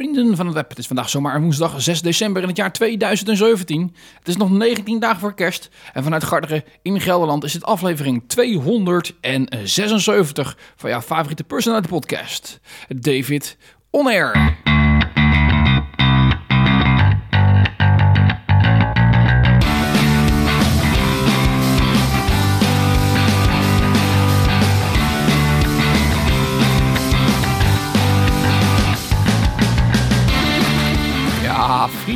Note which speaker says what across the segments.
Speaker 1: Vrienden van het web, het is vandaag zomaar woensdag 6 december in het jaar 2017. Het is nog 19 dagen voor kerst en vanuit Garderen in Gelderland is het aflevering 276 van jouw favoriete personality podcast, David On Air.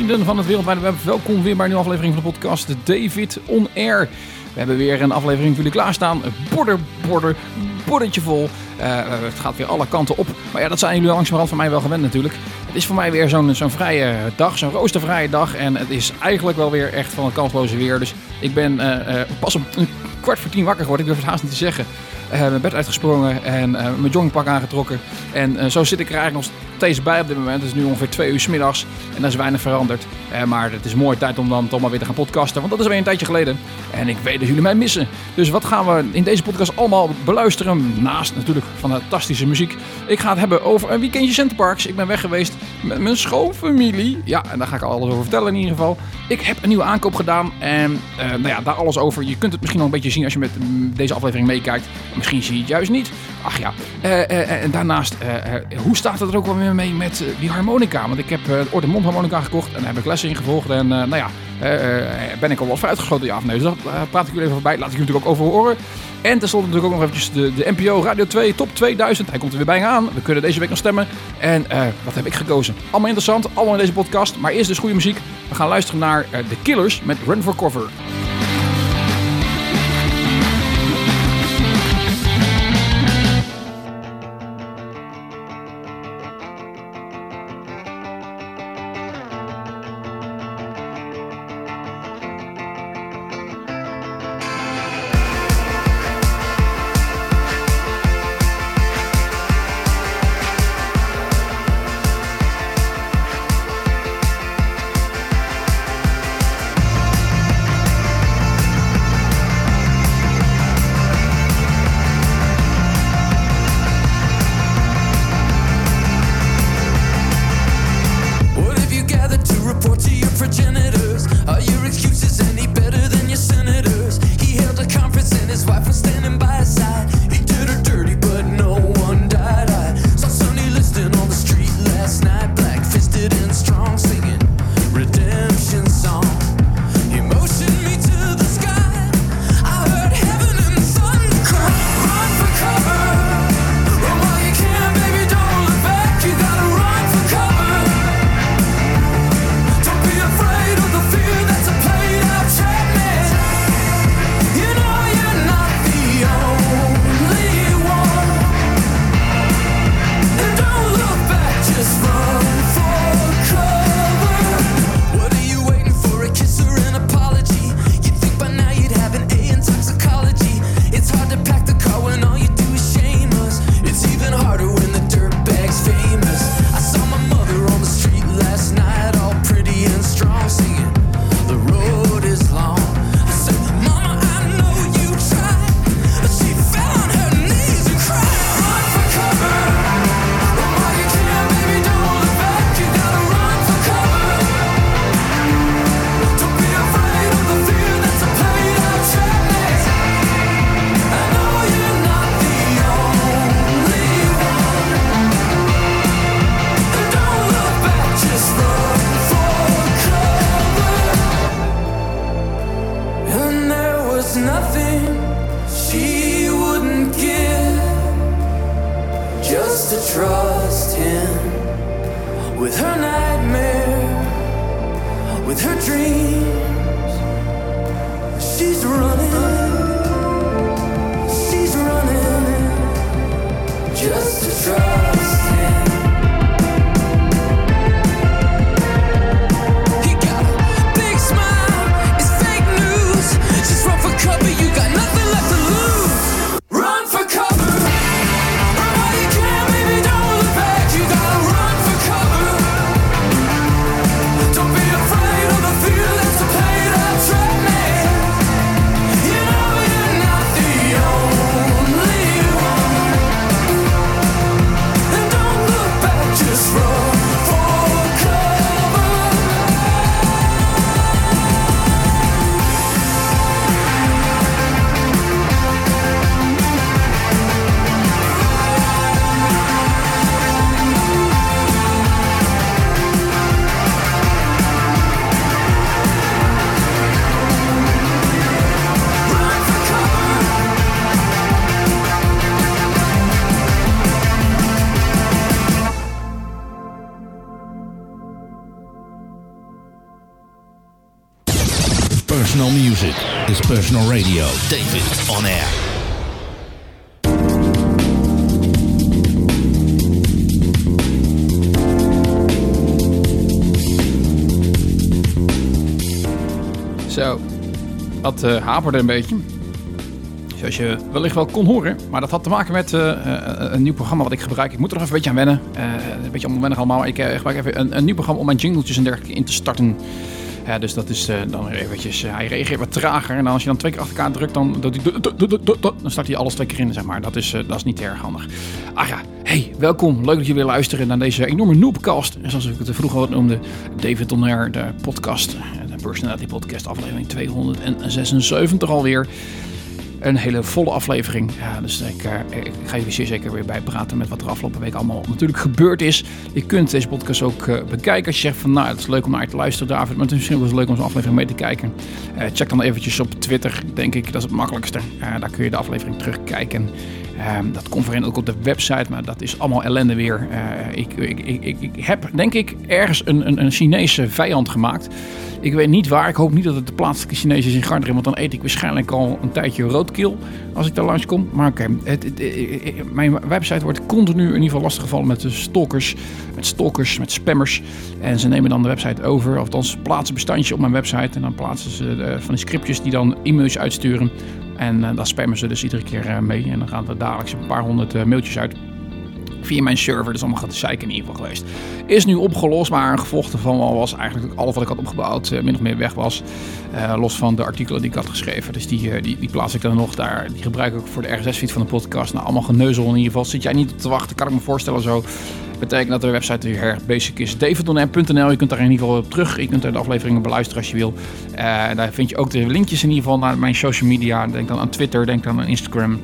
Speaker 1: Van het wereldwijde web, welkom weer bij een nieuwe aflevering van de podcast David On Air. We hebben weer een aflevering voor jullie klaarstaan. Border, border, bordertje vol. Eh, het gaat weer alle kanten op. Maar ja, dat zijn jullie langzamerhand van mij wel gewend natuurlijk. Het is voor mij weer zo'n zo'n vrije dag, zo'n roostervrije dag. En het is eigenlijk wel weer echt van het kansloze weer. Dus ik ben eh, eh, pas om een kwart voor tien wakker geworden. Ik durf het haast niet te zeggen. Uh, mijn bed uitgesprongen en uh, mijn joggingpak aangetrokken. En uh, zo zit ik er eigenlijk nog steeds bij op dit moment. Het is nu ongeveer twee uur s middags en er is weinig veranderd. maar het is mooi tijd om dan toch maar weer te gaan podcasten, want dat is weer een tijdje geleden. En ik weet dat jullie mij missen. Dus wat gaan we in deze podcast allemaal beluisteren? Naast natuurlijk fantastische muziek. Ik ga het hebben over een weekendje Centerparks. Ik ben weg geweest met mijn schoonfamilie. Ja, en daar ga ik alles over vertellen in ieder geval. Ik heb een nieuwe aankoop gedaan en nou ja, daar alles over. Je kunt het misschien nog een beetje zien als je met deze aflevering meekijkt. Misschien zie je het juist niet. Ach ja. Uh, uh, en daarnaast, uh, hoe staat het er ook wel weer mee met die harmonica? Want ik heb uh, Oor de Mond harmonica gekocht en daar heb ik lessen in gevolgd. En nou ja, ben ik al wel vooruitgeschoten? Ja of nee? Dus praat ik jullie even voorbij. Laat ik jullie natuurlijk ook over horen. En tenslotte natuurlijk ook nog eventjes de, de NPO Radio 2 Top 2000. Hij komt er weer bijna aan. We kunnen deze week nog stemmen. En wat heb ik gekozen? Allemaal interessant, allemaal in deze podcast. Maar eerst dus goede muziek. We gaan luisteren naar The Killers met Run for Cover.
Speaker 2: Personal music is personal radio. David on air.
Speaker 3: Zo, dat uh, haperde een beetje. Zoals je wellicht wel kon horen. Maar dat had te maken met uh, een nieuw programma wat ik gebruik. Ik moet er even een beetje aan wennen. Uh, een beetje onwennig allemaal. Maar ik gebruik even een, een, nieuw programma om mijn jingletjes en dergelijke in te starten. Ja, dus dat is dan weer eventjes... hij reageert wat trager. En als je dan twee keer achter elkaar drukt, dan, dan start hij alles twee keer in, zeg maar. Dat is, dat is niet erg handig. Ah ja, hey, welkom. Leuk dat je weer luisteren naar deze enorme noobcast. En zoals ik het vroeger al noemde, David Donner, de podcast. De Personality Podcast, aflevering 276 alweer een hele volle aflevering. Ja, dus ik, ik, ga jullie zeer zeker weer bijpraten met wat er afgelopen week allemaal natuurlijk gebeurd is. Je kunt deze podcast ook uh, bekijken als je zegt van nou, het is leuk om naar te luisteren David, maar het is misschien wel leuk om zo'n aflevering mee te kijken. Uh, check dan eventjes op Twitter, denk ik, dat is het makkelijkste. daar kun je de aflevering terugkijken. Um, dat komt voorheen ook op de website, maar dat is allemaal ellende weer. ik, ik, ik, ik, heb, denk ik, ergens een, een, een Chinese vijand gemaakt. Ik weet niet waar. Ik hoop niet dat het de plaatselijke Chinees is in Garderen. Want dan eet ik waarschijnlijk al een tijdje roodkeel als ik daar langskom. Maar oké, okay, mijn website wordt continu in ieder geval lastiggevallen met de stalkers. Met stalkers, met spammers. En ze nemen dan de website over. Of althans plaatsen bestandje op mijn website. En dan plaatsen ze van die scriptjes die dan e-mails uitsturen. En uh, daar spammen ze dus iedere keer uh, mee. En dan gaan er dagelijks een paar honderd uh, mailtjes uit via mijn server. Dus allemaal gaat de in ieder geval geweest. Is nu opgelost, maar een gevolg ervan was eigenlijk dat alles wat ik had opgebouwd uh, min of meer weg was. Uh, los van de artikelen die ik had geschreven. Dus die, uh, die, die plaats ik dan nog daar. Die gebruik ik ook voor de RSS-feed van de podcast. Nou, allemaal geneuzel in ieder geval. Zit jij niet op te wachten, kan ik me voorstellen zo. Betekent dat de website weer erg basic is. davidonm.nl, je kunt daar in ieder geval op terug. Je kunt daar de afleveringen beluisteren als je wil. daar vind je ook de linkjes in ieder geval naar mijn social media. Denk dan aan Twitter, denk dan aan Instagram.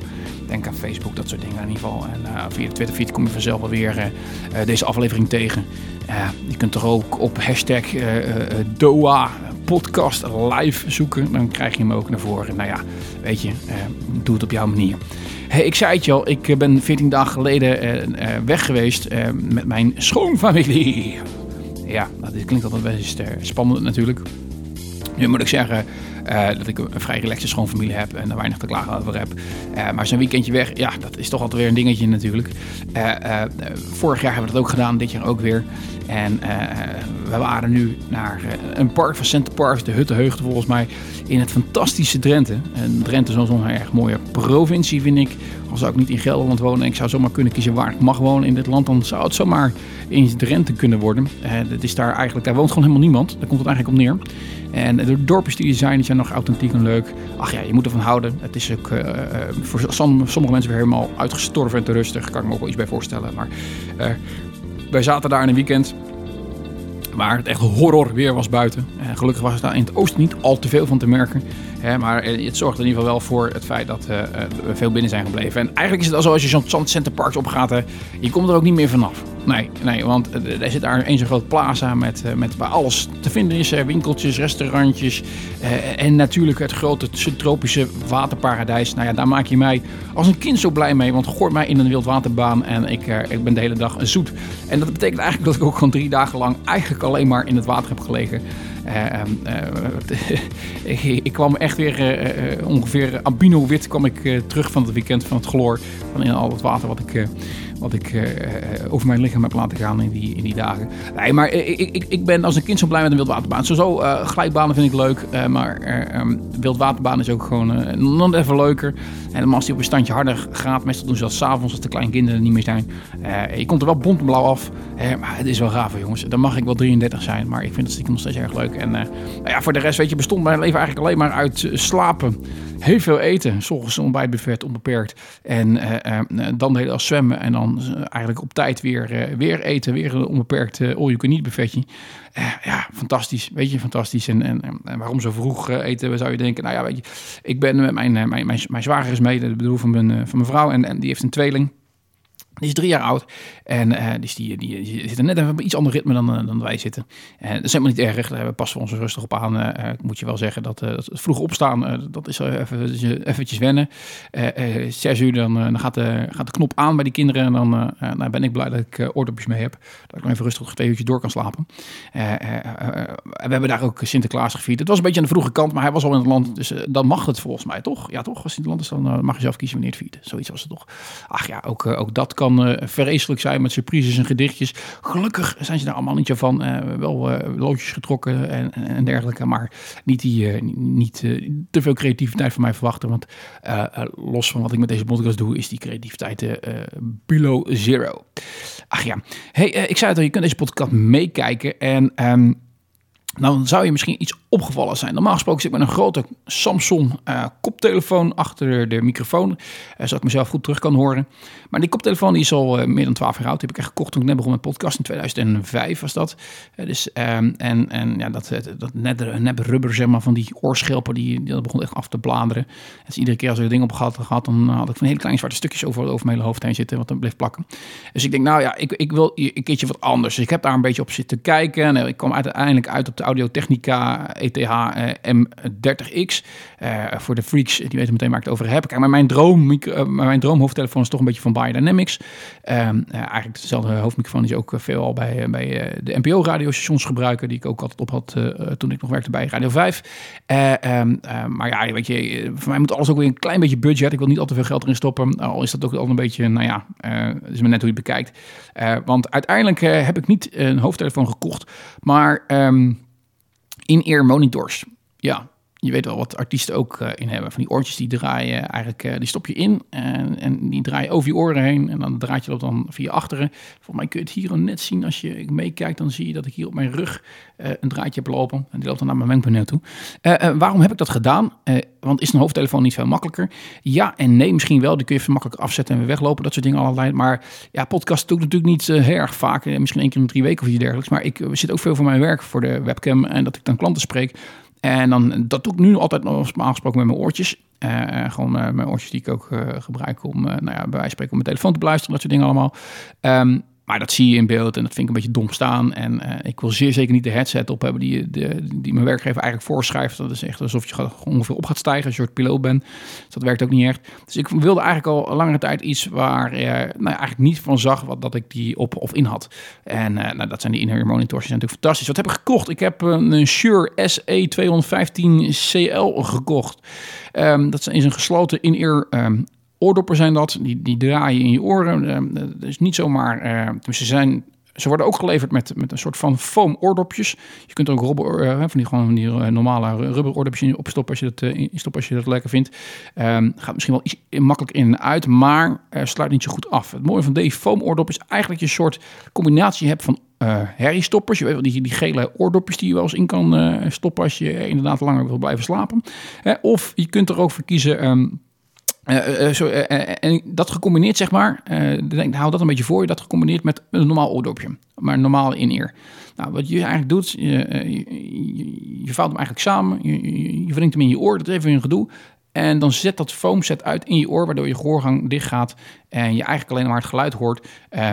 Speaker 3: Denk aan Facebook, dat soort dingen in ieder geval. En uh, via de Twitterfeed kom je vanzelf wel weer uh, deze aflevering tegen. je kunt er ook op hashtag DOA podcast live zoeken. Dan krijg je hem ook naar voren. Nou ja, weet je, doe het op jouw manier. Ik zei het je al, ik ben 14 dagen geleden weg geweest met mijn schoonfamilie. Ja, dat klinkt altijd best spannend natuurlijk. Nu moet ik zeggen, uh, dat ik een vrij relaxe schoonfamilie heb en er weinig te klagen over heb. Uh, maar zo'n weekendje weg, ja, dat is toch altijd weer een dingetje natuurlijk. Uh, vorig jaar hebben we dat ook gedaan, dit jaar ook weer. En we waren nu naar een park van Center Parks, de Huttenheugde volgens mij, in het fantastische Drenthe. En Drenthe is zo'n erg mooie provincie, vind ik. Al zou ik niet in Gelderland wonen en ik zou zomaar kunnen kiezen waar ik mag wonen in dit land, dan zou het zomaar in Drenthe kunnen worden. dat is daar eigenlijk, daar woont gewoon helemaal niemand. Daar komt het eigenlijk op neer. En de dorpjes die er zijn, nog authentiek en leuk. Ach ja, je moet ervan houden. Het is ook uh, voor sommige mensen weer helemaal uitgestorven en te rustig. Kan ik me ook wel iets bij voorstellen. Maar uh, wij zaten daar in een weekend waar het echt horror weer was buiten. En gelukkig was het daar in het oosten niet al te veel van te merken. Hè, maar het zorgt in ieder geval wel voor het feit dat we veel binnen zijn gebleven. En eigenlijk is het al zo als je zo'n Zand Parks opgaat, je komt er ook niet meer vanaf. Nee, nee want er zit daar een zo'n groot plaza met, met waar alles te vinden is. winkeltjes, restaurantjes uh, en natuurlijk het grote subtropische waterparadijs. Nou ja, daar maak je mij als een kind zo blij mee. Want gooi mij in een wildwaterbaan en ik, uh, ik ben de hele dag zoet. En dat betekent eigenlijk dat ik ook gewoon drie dagen lang eigenlijk alleen maar in het water heb gelegen. ik, ik kwam echt weer ongeveer albino wit kwam ik terug van het weekend van het chloor. Van in al het water wat ik wat ik uh, over mijn lichaam heb laten gaan in die, in die dagen. Nee, maar ik, ik, ik ben als een kind zo blij met een wildwaterbaan. Sowieso, uh, glijbanen vind ik leuk. Maar um, wildwaterbaan is ook gewoon nog even leuker. En als die op een standje harder gaat, meestal doen ze dat s'avonds als de kleine kinderen niet meer zijn. je komt er wel bont blauw af. maar het is wel gaaf, jongens. Dan mag ik wel 33 zijn, maar ik vind het stiekem nog steeds erg leuk. En nou ja, voor de rest, weet je, bestond mijn leven eigenlijk alleen maar uit slapen. Heel veel eten. Soms een ontbijtbuffet onbeperkt. En dan de hele dag zwemmen. En dan eigenlijk op tijd weer, weer eten. Weer een onbeperkt all-you-can-eat buffetje. ja, fantastisch. Weet je, fantastisch. En, en, en waarom zo vroeg eten, zou je denken. Nou ja, weet je, ik ben met mijn, mijn, mijn, mijn zwager is mee. Dat bedoel van mijn, van mijn vrouw. En, en die heeft een tweeling. Die is drie jaar oud. En dus die, die, die zitten net even iets ander ritme dan, dan wij zitten. En dat is helemaal niet erg. Daar passen we ons rustig op aan. Uh, moet je wel zeggen dat, dat vroeg opstaan, dat is even, eventjes wennen. zes uur, dan, dan gaat, de, gaat de knop aan bij die kinderen. En dan nou ben ik blij dat ik oordopjes mee heb. Dat ik nog even rustig twee uurtjes door kan slapen. we hebben daar ook Sinterklaas gevierd. Het was een beetje aan de vroege kant, maar hij was al in het land. Dus dan mag het volgens mij, toch? Ja, toch? Als in het land is, dan mag je zelf kiezen wanneer het viert. Zoiets was het toch. Ach ja, ook, ook dat kan uh, vreselijk zijn met surprises en gedichtjes. Gelukkig zijn ze daar allemaal niet van. Uh, wel uh, loodjes getrokken en, en, dergelijke. Maar niet, die, niet te veel creativiteit van mij verwachten. Want los van wat ik met deze podcast doe, is die creativiteit below zero. Ach ja. Hey, ik zei het al, je kunt deze podcast meekijken. En... Um, nou, dan zou je misschien iets opgevallen zijn. Normaal gesproken zit ik met een grote Samsung uh, koptelefoon achter de microfoon. Uh, zodat ik mezelf goed terug kan horen. Maar die koptelefoon die is al uh, meer dan 12 jaar oud. Die heb ik echt gekocht toen ik net begon met podcast. In 2005 was dat. dus, um, en, en ja, dat, dat net, net rubber zeg maar, van die oorschelpen, die, die begon echt af te bladeren. Dus iedere keer als ik er ding op gehad, gehad dan had ik van hele kleine zwarte stukjes over, over mijn hele hoofd heen zitten. Wat dan bleef plakken. Dus ik denk, nou ja, ik, ik wil een keertje wat anders. Dus ik heb daar een beetje op zitten kijken. En ik kwam uiteindelijk uit op de Audio Technica ETH uh, M30X. Uh, voor de freaks, die weten meteen waar ik het over heb. Kijk, maar mijn, droom, uh, mijn droomhoofdtelefoon is toch een beetje van Biodynamics. Um, eigenlijk dezelfde hoofdmicrofoon die ook veel al bij, bij de NPO-radiostations gebruiken. Die ik ook altijd op had toen ik nog werkte bij Radio 5. Um, maar ja, weet je, voor mij moet alles ook weer een klein beetje budget. Ik wil niet al te veel geld erin stoppen. Al is dat ook al een beetje, nou ja, is maar net hoe je het bekijkt. want uiteindelijk heb ik niet een hoofdtelefoon gekocht, maar... Um, in-ear monitors. Ja, je weet wel wat artiesten ook uh, in hebben. Van die oortjes die draaien eigenlijk, uh, die stop je in en, en die draaien over je oren heen. En dan draait je dat dan via achteren. Volgens mij kun je het hier net zien als je meekijkt. Dan zie je dat ik hier op mijn rug uh, een draadje heb lopen. En die loopt dan naar mijn wenkpaneel toe. waarom heb ik dat gedaan? want is een hoofdtelefoon niet veel makkelijker? Ja en nee, misschien wel. Die kun je even makkelijk afzetten en weer weglopen. Dat soort dingen allerlei. Maar ja, podcast doe ik natuurlijk niet heel erg vaak. misschien één keer in drie weken of iets dergelijks. Maar ik zit ook veel voor mijn werk voor de webcam. En dat ik dan klanten spreek. En dan, dat doe ik nu altijd nog aangesproken met mijn oortjes. Uh, gewoon uh, mijn oortjes die ik ook gebruik om, nou ja, bij wijze van spreken, om mijn telefoon te beluisteren, dat soort dingen allemaal. Um, maar dat zie je in beeld en dat vind ik een beetje dom staan. En uh, ik wil zeer zeker niet de headset op hebben die, de, die mijn werkgever eigenlijk voorschrijft. Dat is echt alsof je ongeveer op gaat stijgen als je soort piloot bent. Dus dat werkt ook niet echt. Dus ik wilde eigenlijk al langere tijd iets waar uh, nou eigenlijk niet van zag wat, dat ik die op of in had. En uh, nou, dat zijn die in-ear monitors, die zijn natuurlijk fantastisch. Wat heb ik gekocht? Ik heb een Shure SE215CL gekocht. Um, dat is een gesloten in-ear um, oordoppen zijn dat. Die, die draaien in je oren. Uh, is niet zomaar... Uh, ze zijn... Ze worden ook geleverd met, met een soort van foam oordopjes. Je kunt er ook rubber, uh, van die, gewoon die normale rubber oordopjes opstoppen als je dat, instoppen als je dat lekker vindt. Um, gaat misschien wel iets makkelijk in en uit, maar sluit niet zo goed af. Het mooie van deze foam oordop is eigenlijk je een soort combinatie hebt van uh, herriestoppers. Je weet wel, die, die gele oordopjes die je wel eens in kan stoppen als je inderdaad langer wil blijven slapen. Of je kunt er ook voor kiezen... Um, uh, zo, uh, en dat gecombineerd, zeg maar, denk, hou dat een beetje voor je, dat gecombineerd met een normaal oordopje, maar een normale in-ear. Nou, wat je eigenlijk doet, je, je, je, vouwt hem eigenlijk samen, je, je wringt hem in je oor, dat is even een gedoe. En dan zet dat foamset uit in je oor, waardoor je gehoorgang dicht gaat. En je eigenlijk alleen maar het geluid hoort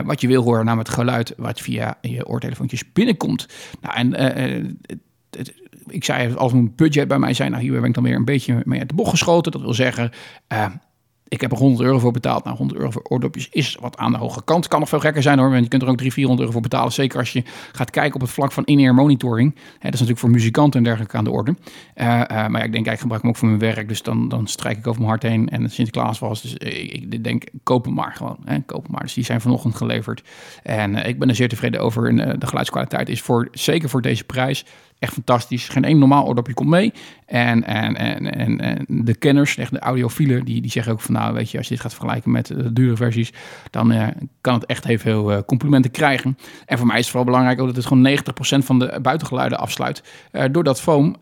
Speaker 3: wat je wil horen, namelijk het geluid wat via je oortelefoontjes binnenkomt. Nou, en het, ik zei, als een budget bij mij zijn, nou hier ben ik dan weer een beetje mee uit de bocht geschoten. Dat wil zeggen, uh, ik heb er 100 euro voor betaald. Nou, 100 euro voor oordopjes is wat aan de hoge kant. Kan nog veel gekker zijn hoor. Want je kunt er ook 300, 400 euro voor betalen. Zeker als je gaat kijken op het vlak van in-ear monitoring. Dat is natuurlijk voor muzikanten en dergelijke aan de orde. Uh, uh, maar ja, ik denk, ik gebruik hem ook voor mijn werk. Dus dan, dan strijk ik over mijn hart heen. En Sinterklaas was. Dus ik denk, koop hem maar gewoon. Hè, koop maar. Dus die zijn vanochtend geleverd. En ik ben er zeer tevreden over. En de geluidskwaliteit is voor, zeker voor deze prijs Echt fantastisch. Geen één normaal oordopje komt mee. En, en, en, en, de kenners, echt de audiofielen, die, die zeggen ook van nou, weet je, als je dit gaat vergelijken met de dure versies, dan uh, kan het echt heel veel uh, complimenten krijgen. En voor mij is het vooral belangrijk ook dat het gewoon 90% van de buitengeluiden afsluit door dat foam.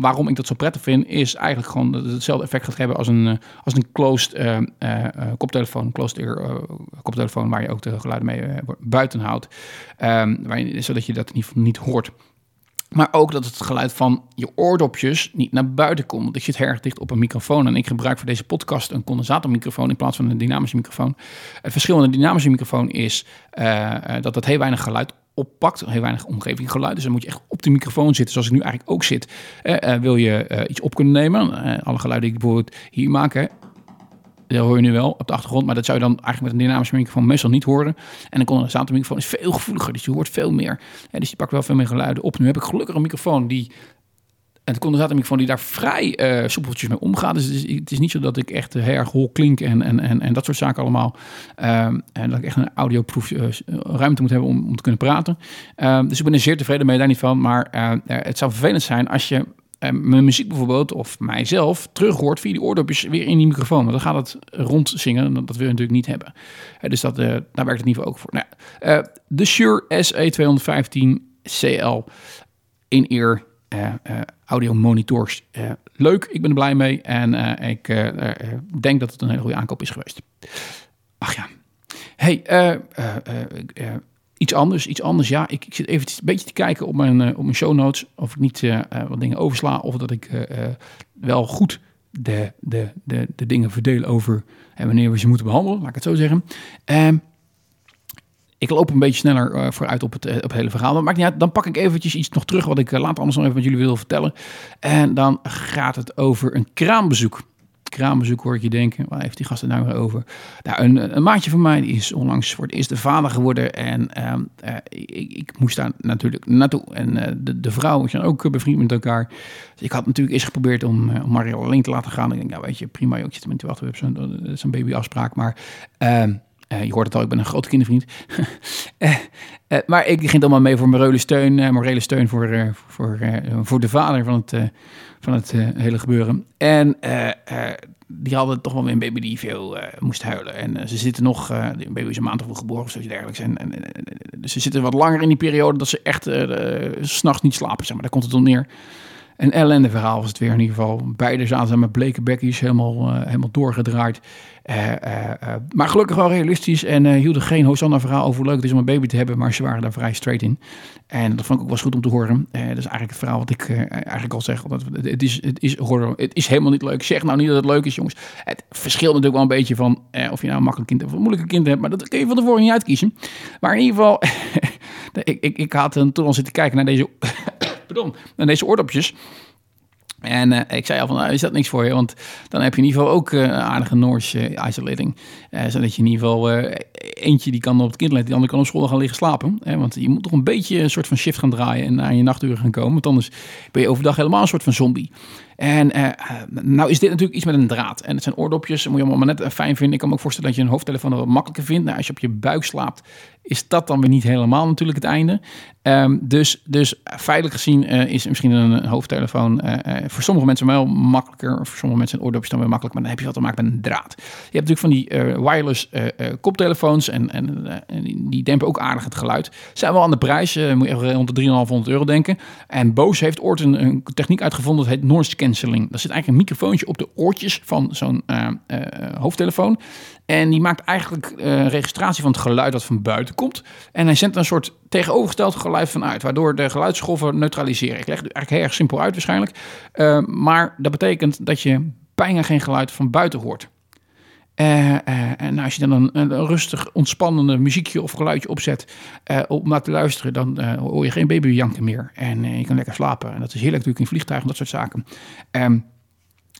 Speaker 3: waarom ik dat zo prettig vind, is eigenlijk gewoon dat het hetzelfde effect gaat hebben als een, als een closed koptelefoon, closed ear koptelefoon, waar je ook de geluiden mee buiten houdt. Je, zodat je dat niet, niet hoort. Maar ook dat het geluid van je oordopjes niet naar buiten komt. Want ik zit erg dicht op een microfoon en ik gebruik voor deze podcast een condensatormicrofoon in plaats van een dynamische microfoon. Het verschil met een dynamische microfoon is uh, dat het heel weinig geluid oppakt, heel weinig omgevinggeluid. Dus dan moet je echt op de microfoon zitten, zoals ik nu eigenlijk ook zit. Uh, wil je iets op kunnen nemen? alle geluiden die ik bijvoorbeeld hier maak, dat hoor je nu wel op de achtergrond, maar dat zou je dan eigenlijk met een dynamische microfoon meestal niet horen. En een condensatormicrofoon is veel gevoeliger, dus je hoort veel meer. Ja, dus die pakt wel veel meer geluiden op. Nu heb ik gelukkig een microfoon die en de condensatormicrofoon die daar vrij uh, soepeltjes mee omgaat. Dus het is, het niet zo dat ik echt heel erg hol klink en, en, en, en dat soort zaken allemaal. Um, en dat ik echt een audioproef uh, ruimte moet hebben om, om te kunnen praten. Um, dus ik ben er zeer tevreden mee, daar niet van. Maar het zou vervelend zijn als je mijn muziek bijvoorbeeld, of mijzelf, terug hoort via die oordopjes weer in die microfoon. Dan gaat het rondzingen en dat wil je natuurlijk niet hebben. dus dat, uh, daar werkt het niveau ook voor. Nou, uh, de Shure SE215 CL in-ear uh, audio monitors. leuk, ik ben er blij mee en ik denk dat het een hele goede aankoop is geweest. Ach ja. Hey, iets anders, iets anders. Ja, ik, ik zit even een beetje te kijken op mijn, uh, op mijn show notes. Of ik niet uh, wat dingen oversla. Of dat ik uh, wel goed de, de, de, de dingen verdeel over en wanneer we ze moeten behandelen. Laat ik het zo zeggen. Um, ik loop een beetje sneller vooruit op het, op hele verhaal. Maar maakt niet uit. Dan pak ik eventjes iets nog terug wat ik later anders nog even met jullie wil vertellen. En dan gaat het over een kraambezoek kraambezoek hoor ik je denken. Waar heeft die gasten nou weer over? Nou, een, een maatje van mij is onlangs voor het de vader geworden. En uh, uh, ik, ik, moest daar natuurlijk naartoe. En uh, de, de vrouw zijn ook bevriend met elkaar. Dus ik had natuurlijk eerst geprobeerd om, om alleen te laten gaan. Ik denk, nou weet je, prima, ik zit hem te wachten. Hebben zo'n zo babyafspraak. Maar... Ehm, je hoort het al, ik ben een grote kindervriend. maar ik ging allemaal mee voor morele steun, morele steun voor, voor, voor de vader van het, van het hele gebeuren. En die hadden toch wel weer een baby die veel moest huilen. En ze zitten nog, de baby is een maand of geboren of zoiets dergelijks. En, en, ze zitten wat langer in die periode dat ze echt s s'nachts niet slapen, zeg maar. Daar komt het om neer. Een ellende verhaal was het weer in ieder geval. Beide zaten met bleke bekjes helemaal, uh, helemaal doorgedraaid. Uh, uh, maar gelukkig wel realistisch en hielden geen Hosanna-verhaal over hoe leuk het is om een baby te hebben. Maar ze waren daar vrij straight in. En dat vond ik ook wel goed om te horen. dat is eigenlijk het verhaal wat ik eigenlijk al zeg. Het, is, het, is het is helemaal niet leuk. Zeg nou niet dat het leuk is, jongens. Het verschilt natuurlijk wel een beetje van of je nou een makkelijk kind of een moeilijke kind hebt. Maar dat kun je van tevoren niet uitkiezen. Maar in ieder geval, ik, ik, ik had toen al zitten kijken naar deze pardon, naar deze oordopjes. En uh, ik zei al van, nou, is dat niks voor je? Want dan heb je in ieder geval ook uh, aardige Noorse uh, isolating. zodat je in ieder geval eentje die kan op het kind letten, die andere kan op school gaan liggen slapen. Hè? Want je moet toch een beetje een soort van shift gaan draaien en aan je nachturen gaan komen. Want anders ben je overdag helemaal een soort van zombie. En uh, nou is dit natuurlijk iets met een draad. En het zijn oordopjes, moet je allemaal maar net fijn vinden. Ik kan me ook voorstellen dat je een hoofdtelefoon wat makkelijker vindt. Nou, als je op je buik slaapt, is dat dan weer niet helemaal natuurlijk het einde. Um, dus, dus veilig gezien uh, is misschien een hoofdtelefoon voor sommige mensen wel makkelijker. Voor sommige mensen een oordopjes dan weer makkelijk. Maar dan heb je wat te maken met een draad. Je hebt natuurlijk van die wireless koptelefoons. En, en, en, die dempen ook aardig het geluid. Zijn wel aan de prijs. moet je even rond de 3,500 euro denken. En Bose heeft ooit een, een techniek uitgevonden. Dat heet noise cancelling. Daar zit eigenlijk een microfoontje op de oortjes van zo'n uh, uh, hoofdtelefoon. En die maakt eigenlijk uh, registratie van het geluid dat van buiten komt. En hij zendt een soort tegenovergesteld geluid vanuit, waardoor de geluidsschoffen neutraliseren. Ik leg het eigenlijk heel erg simpel uit waarschijnlijk. maar dat betekent dat je bijna geen geluid van buiten hoort. Uh, uh, en als je dan een, een, rustig, ontspannende muziekje of geluidje opzet uh, om naar te luisteren, dan hoor je geen babyjanken meer. En je kan lekker slapen. En dat is heerlijk natuurlijk in vliegtuigen, dat soort zaken. Um,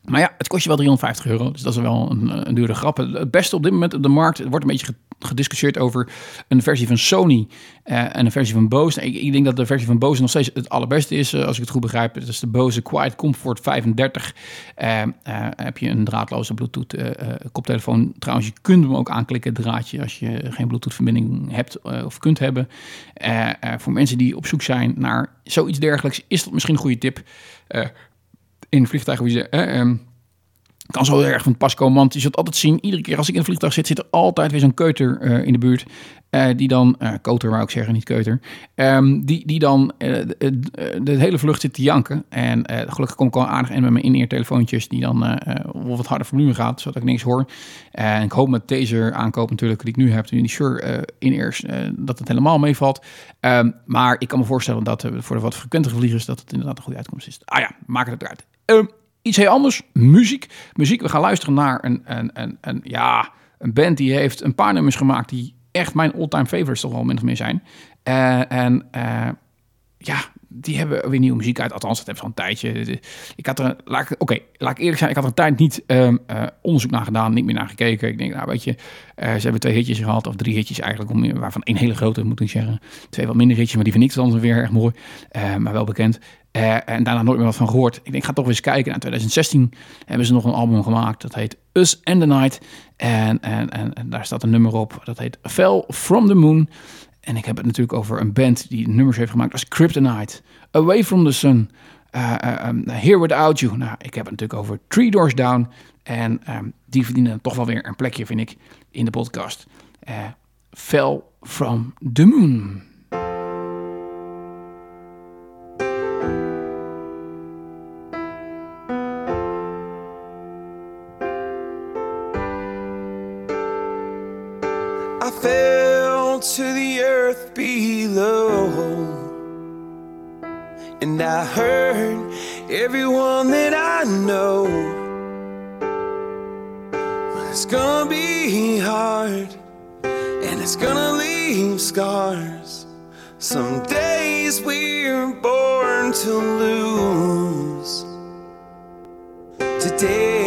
Speaker 3: maar ja, het kost je wel 350 euro, dus dat is wel een, een dure grap. Het beste op dit moment op de markt, het wordt een beetje gediscussieerd over een versie van Sony uh, en een versie van Bose. Ik, ik, denk dat de versie van Bose nog steeds het allerbeste is, uh, als ik het goed begrijp. Dat is de Bose Quiet Comfort 35. Uh, heb je een draadloze Bluetooth koptelefoon. Trouwens, je kunt hem ook aanklikken, het draadje, als je geen Bluetooth verbinding hebt of kunt hebben. voor mensen die op zoek zijn naar zoiets dergelijks, is dat misschien een goede tip in vliegtuigen. Wie ze, um, kan zo erg van pas komen, want je zult altijd zien, iedere keer als ik in een vliegtuig zit, zit er altijd weer zo'n keuter uh, in de buurt. eh, die dan, uh, Koter wou ik zeggen, niet Keuter, um, die, die dan de, hele vlucht zit te janken. En gelukkig kom ik al aardig in met mijn in-ear telefoontjes die dan wat harder volume gaat, zodat ik niks hoor. en ik hoop met deze aankoop natuurlijk, die ik nu heb, die Shure in-ears, dat het helemaal meevalt. Um, maar ik kan me voorstellen dat voor de wat frequentere vliegers dat het inderdaad een goede uitkomst is. Ah ja, maak het eruit. Um, iets heel anders, muziek. Muziek, we gaan luisteren naar een, een, een, een, ja, een band die heeft een paar nummers gemaakt die echt mijn all-time favorites toch wel min of meer zijn. Uh, en uh, ja, die hebben weer nieuwe muziek uit. Althans, dat heeft zo'n tijdje. Ik had er, oké, okay, laat ik eerlijk zijn, ik had er een tijd niet um, uh, onderzoek naar gedaan, niet meer naar gekeken. Ik denk, nou weet je, ze hebben twee hitjes gehad, of drie hitjes eigenlijk, waarvan één hele grote, moet ik zeggen. Twee wat minder hitjes, maar die vind ik dan weer erg mooi, maar wel bekend. Uh, en daarna nooit meer wat van gehoord. Ik denk, ik ga toch eens kijken. In 2016 hebben ze nog een album gemaakt. Dat heet Us and the Night. En, en, en, daar staat een nummer op. Dat heet Fell from the Moon. En ik heb het natuurlijk over een band die nummers heeft gemaakt als Kryptonite. Away from the Sun. Uh, uh, um, Here Without You. Nou, ik heb het natuurlijk over Three Doors Down. En um, die verdienen toch wel weer een plekje, vind ik, in de podcast. Fell from the Moon. Know. It's gonna be hard, and it's gonna leave scars. Some days we're born to lose. Today.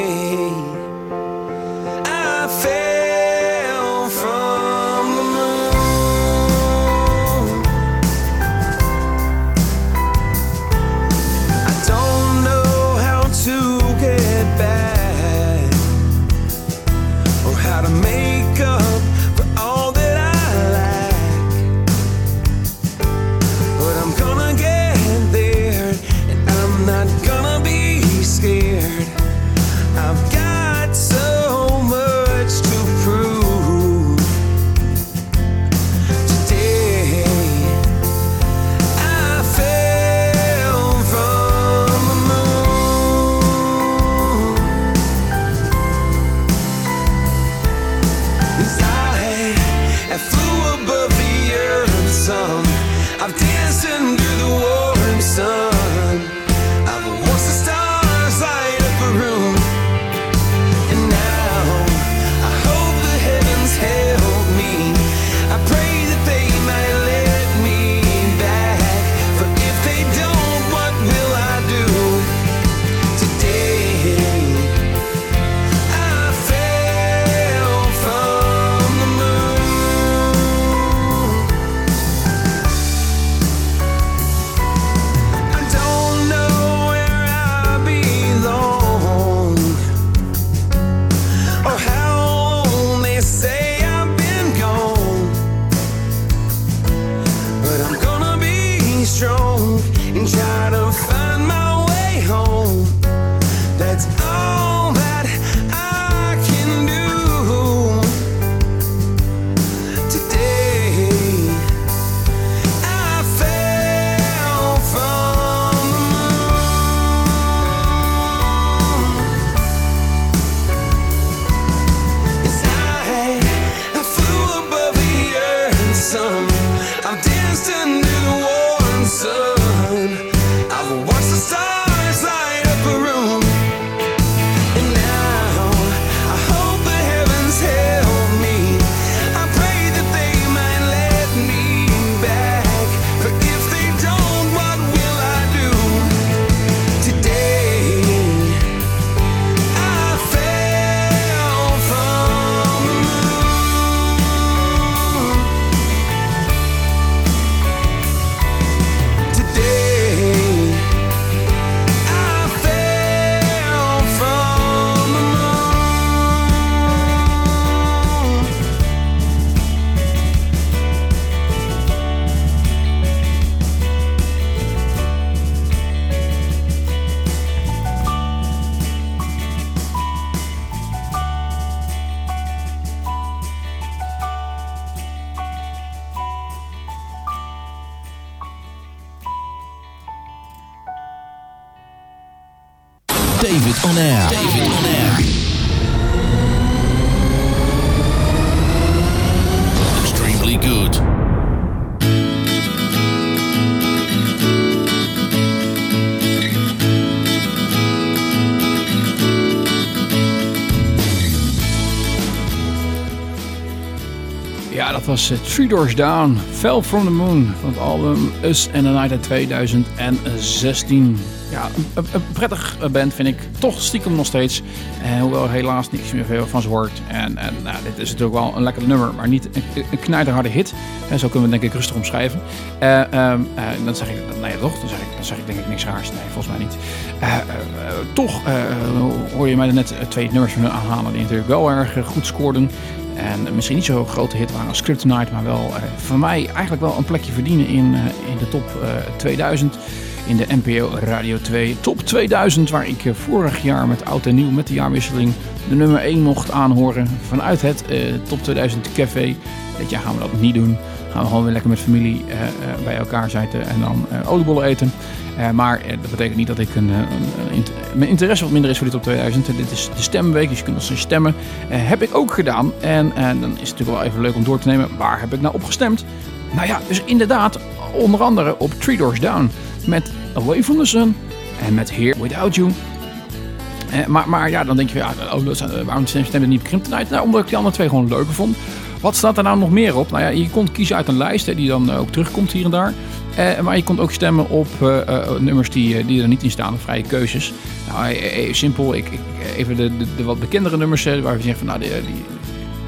Speaker 3: Eh, Three Doors Down, Fell From The Moon van het album Us and the Night uit 2016. Ja, een, prettig band vind ik, toch stiekem nog steeds. Eh, hoewel helaas niks meer veel van ze hoort. En, en nou, dit is natuurlijk wel een lekker nummer, maar niet een, een knijterharde hit. En zo kunnen we het denk ik rustig omschrijven. Eh, ehm, eh, dan zeg ik, nee toch, dan zeg ik, dan zeg ik denk ik niks raars. Nee, volgens mij niet. Eh, eh, eh, toch eh, hoor je mij net twee nummers van aanhalen die natuurlijk wel erg eh, goed scoorden. En misschien niet zo'n grote hit waren als Kryptonite, maar wel eh, voor mij eigenlijk wel een plekje verdienen in, eh, in de top eh, 2000. In de NPO Radio 2 Top 2000, waar ik eh, vorig jaar met oud en nieuw, met de jaarwisseling, de nummer 1 mocht aanhoren vanuit het eh, Top 2000 Café. Dit jaar gaan we dat niet doen. Gaan we gewoon weer lekker met familie eh, eh, bij elkaar zitten en dan eh, oliebollen eten. Eh, maar eh, dat betekent niet dat ik een, eh, een, mijn interesse wat minder is voor die top 2000. dit is de stemweek, dus je kunt als je stemmen. Heb ik ook gedaan. En dan is het natuurlijk wel even leuk om door te nemen. Waar heb ik nou op gestemd? Nou ja, dus inderdaad, onder andere op Three Doors Down. Met Away from the Sun en met Here Without You. Eh, maar, maar ja, dan denk je, ja, oh, waarom stemmen niet op Kryptonite? Nou, omdat ik die andere twee gewoon leuker vond. Wat staat er nou nog meer op? Nou ja, je kon kiezen uit een lijst hè, die dan eh, ook terugkomt hier en daar. Eh, maar je kon ook stemmen op eh, eh, nummers die, die er niet in staan, vrije keuzes. Nou, eh, eh, simpel, ik, ik, even de, de, wat bekendere nummers waar we zeggen van, nou, die, die,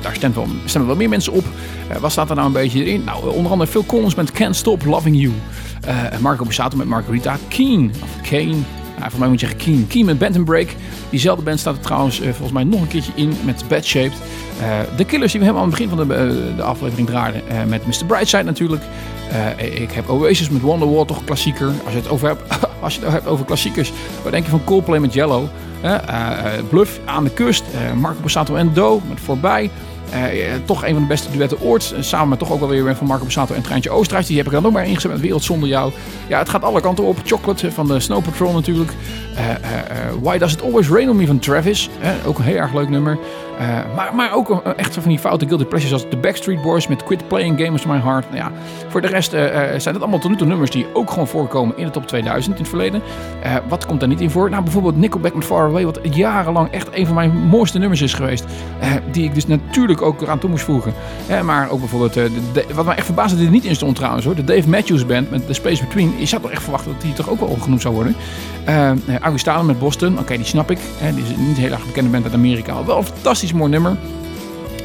Speaker 3: daar wel, stemmen wel meer mensen op. Eh, wat staat er nou een beetje in? Nou, onder andere Phil Collins met Can't Stop Loving You. Eh, Marco Borsato met Margarita. Keen, of Kane. Nou, voor mij moet je zeggen met Band and Break. Diezelfde band staat er trouwens eh, volgens mij nog een keertje in met Bad Shaped. Eh, de Killers die we helemaal aan het begin van de, eh, de aflevering draaiden. met Mr. Brightside natuurlijk. Ik heb Oasis met Wonderwall, toch klassieker. Als je het over hebt, als je het hebt over klassiekers. Wat denk je van Coldplay met Yellow? Bluff aan de kust. Marco Borsato en Do met Voorbij. Eh, eh, toch een van de beste duetten ooit. Samen met toch ook wel weer van Marco Borsato en Treintje Oosterhuis. Die heb ik dan ook maar ingezet met Wereld Zonder Jou. Ja, het gaat alle kanten op. Chocolate eh, van de Snow Patrol natuurlijk. Why Does It Always Rain On Me van Travis. Ook een heel erg leuk nummer. Eh, maar, maar ook een- echt van die foute guilty pleasures als de Backstreet Boys met Quit Playing Games My Heart. Nou ja, voor de rest eh, eh, zijn het allemaal tot nu toe nummers die ook gewoon voorkomen in de top 2000 in het verleden. Eh, wat komt daar niet in voor? Nou, bijvoorbeeld Nickelback met Far Away, wat jarenlang echt een van mijn mooiste nummers is geweest. Eh, die ik dus natuurlijk ook eraan toe moest voegen. Eh, maar ook bijvoorbeeld, eh, wat mij echt verbaasde dat er niet in stond trouwens hoor. De Dave Matthews Band met The Space Between. Je zou toch echt verwachten dat die toch ook wel opgenoemd zou worden. Eh uh, Augustana met Boston, oké, die snap ik. Eh, die is niet heel erg bekende band uit Amerika. Wel een fantastisch mooi nummer.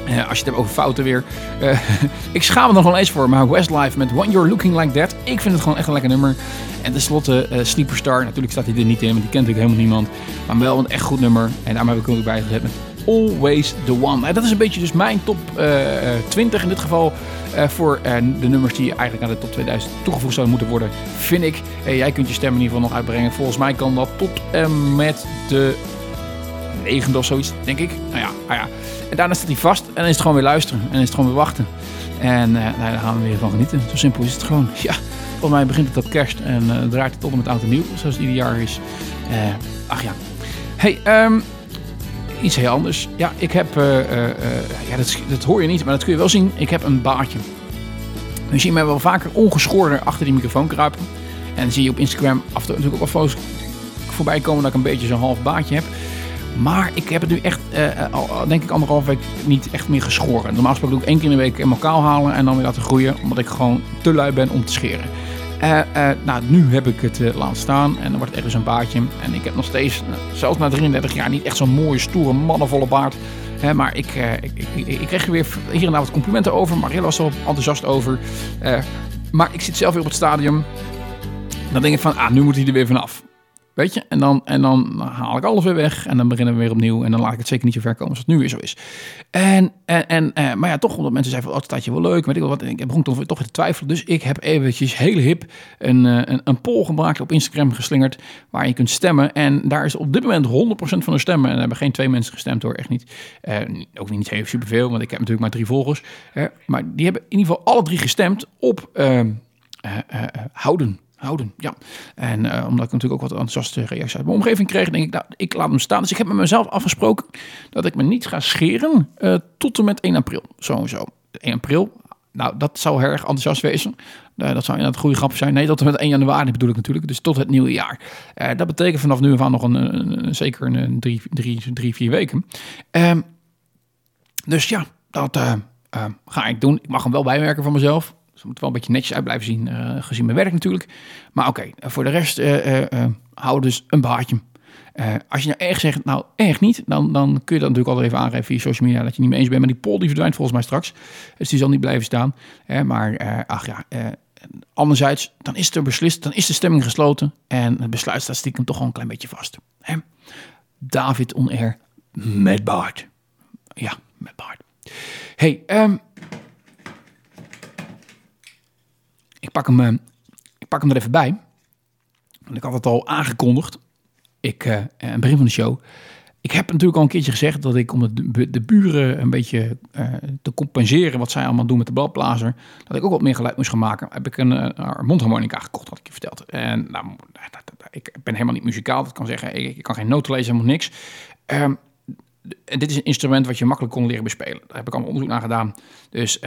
Speaker 3: Eh, als je het hebt over fouten weer. Eh, ik schaam me nog wel eens voor. Maar Westlife met When You're Looking Like That. Ik vind het gewoon echt een lekker nummer. En tenslotte uh, Sleeperstar. Natuurlijk staat hij er niet in. Want die kent natuurlijk helemaal niemand. Maar wel een echt goed nummer. En daarom heb ik hem ook bijgezet met Always The One. Nou, dat is een beetje dus mijn top uh, 20 in dit geval. Voor de nummers die eigenlijk aan de top 2000 toegevoegd zouden moeten worden. Vind ik. Jij kunt je stem in ieder geval nog uitbrengen. Volgens mij kan dat tot en met de negende of zoiets, denk ik. Nou ja, nou ja. En daarna staat hij vast en dan is het gewoon weer luisteren. En dan is het gewoon weer wachten. En uh, nou, daar gaan we weer van genieten. Zo simpel is het gewoon. Ja, volgens mij begint het op kerst en uh, draait het tot en met oud en nieuw, zoals het ieder jaar is. Uh, ach ja. Hey, um, iets heel anders. Ja, ik heb, ja, dat, dat, hoor je niet, maar dat kun je wel zien. Ik heb een baardje. Je ziet mij wel vaker ongeschoren achter die microfoon kruipen. En dan zie je op Instagram af en toe natuurlijk ook wel foto's voorbij komen dat ik een beetje zo'n half baardje heb. Maar ik heb het nu echt, uh, al, denk ik, anderhalf week niet echt meer geschoren. Normaal gesproken doe ik één keer in de week helemaal kaal halen en dan weer laten groeien. Omdat ik gewoon te lui ben om te scheren. Uh, nou, nu heb ik het laten staan en dan wordt het echt zo'n baardje. En ik heb nog steeds, zelfs na 33 jaar, niet echt zo'n mooie, stoere, mannenvolle baard. Maar ik, ik, ik, ik, weer hier en daar wat complimenten over. Marielle was er enthousiast over. maar ik zit zelf weer op het stadium. Dan denk ik van, ah, nu moet hij er weer vanaf. Weet je? En dan, en dan haal ik alles weer weg. En dan beginnen we weer opnieuw. En dan laat ik het zeker niet zo ver komen als het nu weer zo is. En, en, en uh, maar ja, toch omdat mensen zeiden van, oh, dat je wel leuk. Weet ik wel wat. Ik begon toch, toch te twijfelen. Dus ik heb eventjes heel hip een, uh, een, een poll gemaakt op Instagram geslingerd. Waar je kunt stemmen. En daar is op dit moment 100% van de stemmen. En er hebben geen twee mensen gestemd hoor. Echt niet. Uh, ook niet heel superveel. Want ik heb natuurlijk maar drie volgers. maar die hebben in ieder geval alle drie gestemd op houden. Ja. En eh, omdat ik natuurlijk ook wat enthousiaste reacties uit mijn omgeving kreeg, denk ik, nou, ik laat hem staan. Dus ik heb met mezelf afgesproken dat ik me niet ga scheren uh, tot en met 1 april. Sowieso. 1 april, nou, dat zou erg enthousiast wezen. Uh, dat zou inderdaad een goede grap zijn. Nee, tot en met 1 januari bedoel ik natuurlijk. Dus tot het nieuwe jaar. Dat betekent vanaf nu aan nog een, zeker een, drie, drie, drie, vier weken. Uh, dus ja, dat ga ik doen. Ik mag hem wel bijwerken van mezelf. Het moet wel een beetje netjes uit blijven zien, gezien mijn werk natuurlijk. Maar oké, okay, voor de rest hou dus een baardje. Als je nou echt zegt, nou echt niet, dan, dan kun je dat natuurlijk altijd even aangeven via social media dat je niet mee eens bent. Maar die poll die verdwijnt volgens mij straks. Dus die zal niet blijven staan. Maar ach ja, anderzijds, dan is er beslist, dan is de stemming gesloten. En het besluit staat stiekem toch gewoon een klein beetje vast. Hè? David on air met Bart. Ja, met Bart. Hey, um, ik, pak hem, ik pak hem er even bij. Want ik had het al aangekondigd ik, aan het begin van de show. Ik heb natuurlijk al een keertje gezegd dat ik om de, de buren een beetje te compenseren wat zij allemaal doen met de balblazer, dat ik ook wat meer geluid moest gaan maken. Heb ik een, uh, mondharmonica gekocht, had ik je verteld. En nou, ik ben helemaal niet muzikaal, dat kan zeggen. Ik, kan geen noten lezen, helemaal niks. Um, en dit is een instrument wat je makkelijk kon leren bespelen. Daar heb ik allemaal onderzoek naar gedaan. Dus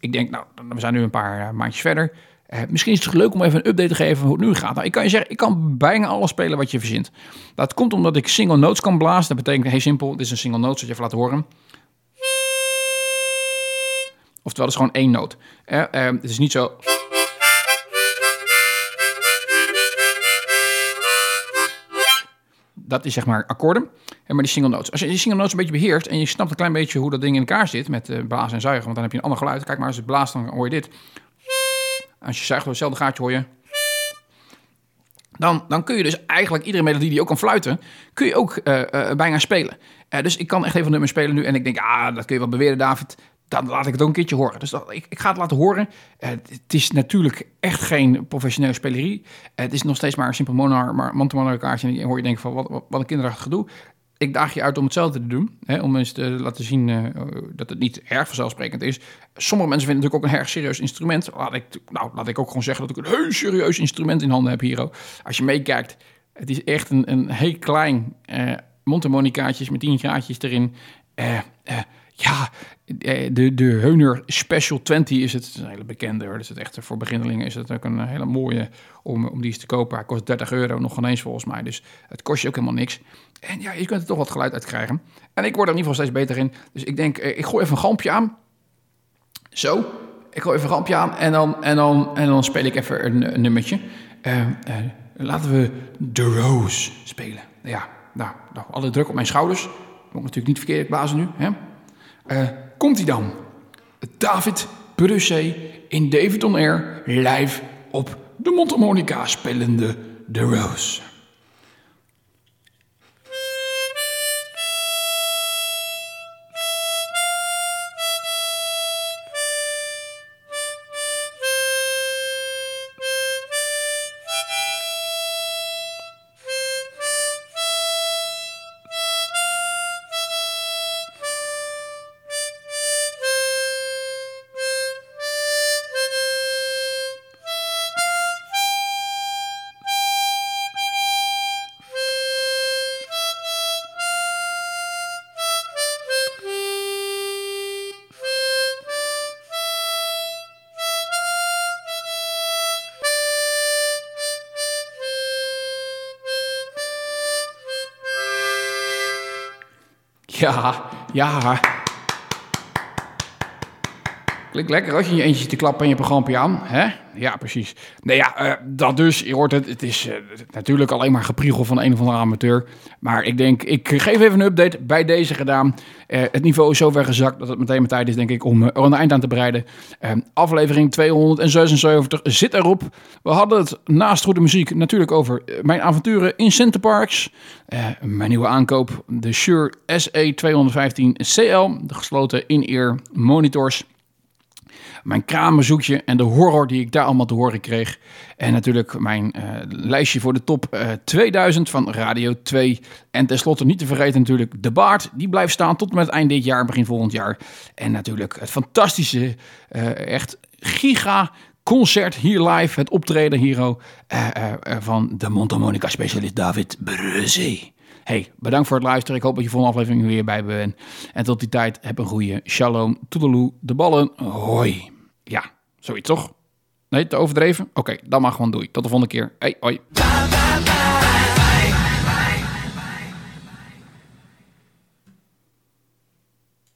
Speaker 3: ik denk, nou, we zijn nu een paar maandjes verder. Uh, misschien is het leuk om even een update te geven hoe het nu gaat. Nou, ik kan je zeggen, ik kan bijna alles spelen wat je verzint. Dat komt omdat ik single notes kan blazen. Dat betekent heel simpel, dit is een single note, zoals je even laten horen. Oftewel, het is gewoon één noot. Uh, het is niet zo... Dat is zeg maar akkoorden. En maar die single notes. Als je die single notes een beetje beheerst en je snapt een klein beetje hoe dat ding in elkaar zit met uh, blazen en zuigen, want dan heb je een ander geluid. Kijk maar, als het blaast, dan hoor je dit. Als je zuigt hetzelfde gaatje hoor je. Dan, dan kun je dus eigenlijk iedere melodie die ook kan fluiten, kun je ook uh, uh, bijna spelen. Dus ik kan echt even nummer spelen nu. En ik denk, ah, dat kun je wel beweren, David. Dan laat ik het ook een keertje horen. Dus dat, ik, ik, ga het laten horen. het is natuurlijk echt geen professionele spelerie. het is nog steeds maar een simpel monar, maar kaartje. En dan hoor je denken van, wat, wat, wat een kinderachtig gedoe ik daag je uit om hetzelfde te doen. Hè, om eens te laten zien uh, dat het niet erg vanzelfsprekend is. Sommige mensen vinden het natuurlijk ook een erg serieus instrument. Laat ik, nou, laat ik ook gewoon zeggen dat ik een heel serieus instrument in handen heb hier. Als je meekijkt, het is echt een, een heel klein uh, met 10 graadjes erin. Ja, de, de Heuner Special 20 is het. een hele bekende hoor. Dus het echt voor beginnelingen is het ook een hele mooie om, om die eens te kopen. Hij kost 30 euro, nog ineens volgens mij. Dus het kost je ook helemaal niks. En ja, je kunt er toch wat geluid uit krijgen. En ik word er in ieder geval steeds beter in. Dus ik denk, ik gooi even een gampje aan. Zo. Ik gooi even een gampje aan en dan, en dan, en dan speel ik even een, een nummertje. Uh, laten we The Rose spelen. Ja, nou, nou, alle druk op mijn schouders. Moet natuurlijk niet verkeerd blazen nu. Hè? Komt hij dan? David Brussé in David On Air live op de mondharmonica spelende The Rose. Ja, ja. Klinkt lekker als je je eentje te klappen en je programma aan. Hè? Ja, precies. Nee, ja, uh, dat dus. Je hoort het. Het is uh, natuurlijk alleen maar gepriegel van een of andere amateur. Maar ik denk, ik geef even een update bij deze gedaan. Uh, het niveau is zover gezakt dat het meteen mijn tijd is, denk ik, om er een eind aan te bereiden. aflevering 276 zit erop. We hadden het naast goede muziek natuurlijk over mijn avonturen in Centerparks. mijn nieuwe aankoop, de Shure SE215CL. De gesloten in-ear monitors mijn kramenzoekje en de horror die ik daar allemaal te horen kreeg. En natuurlijk mijn eh, lijstje voor de top eh, 2000 van Radio 2. En tenslotte niet te vergeten natuurlijk De Baard. Die blijft staan tot met met eind dit jaar, begin volgend jaar. En natuurlijk het fantastische, eh, echt giga concert hier live. Het optreden hero van de Montamonica specialist David Bruzzi. Hey, bedankt voor het luisteren. Ik hoop dat je volgende aflevering weer bij bent. En tot die tijd, heb een goede shalom, toedeloe, de ballen, hoi. Ja, zoiets toch? Nee, te overdreven? Oké, okay, dan maar gewoon doei. Tot de volgende keer. Hey, hoi.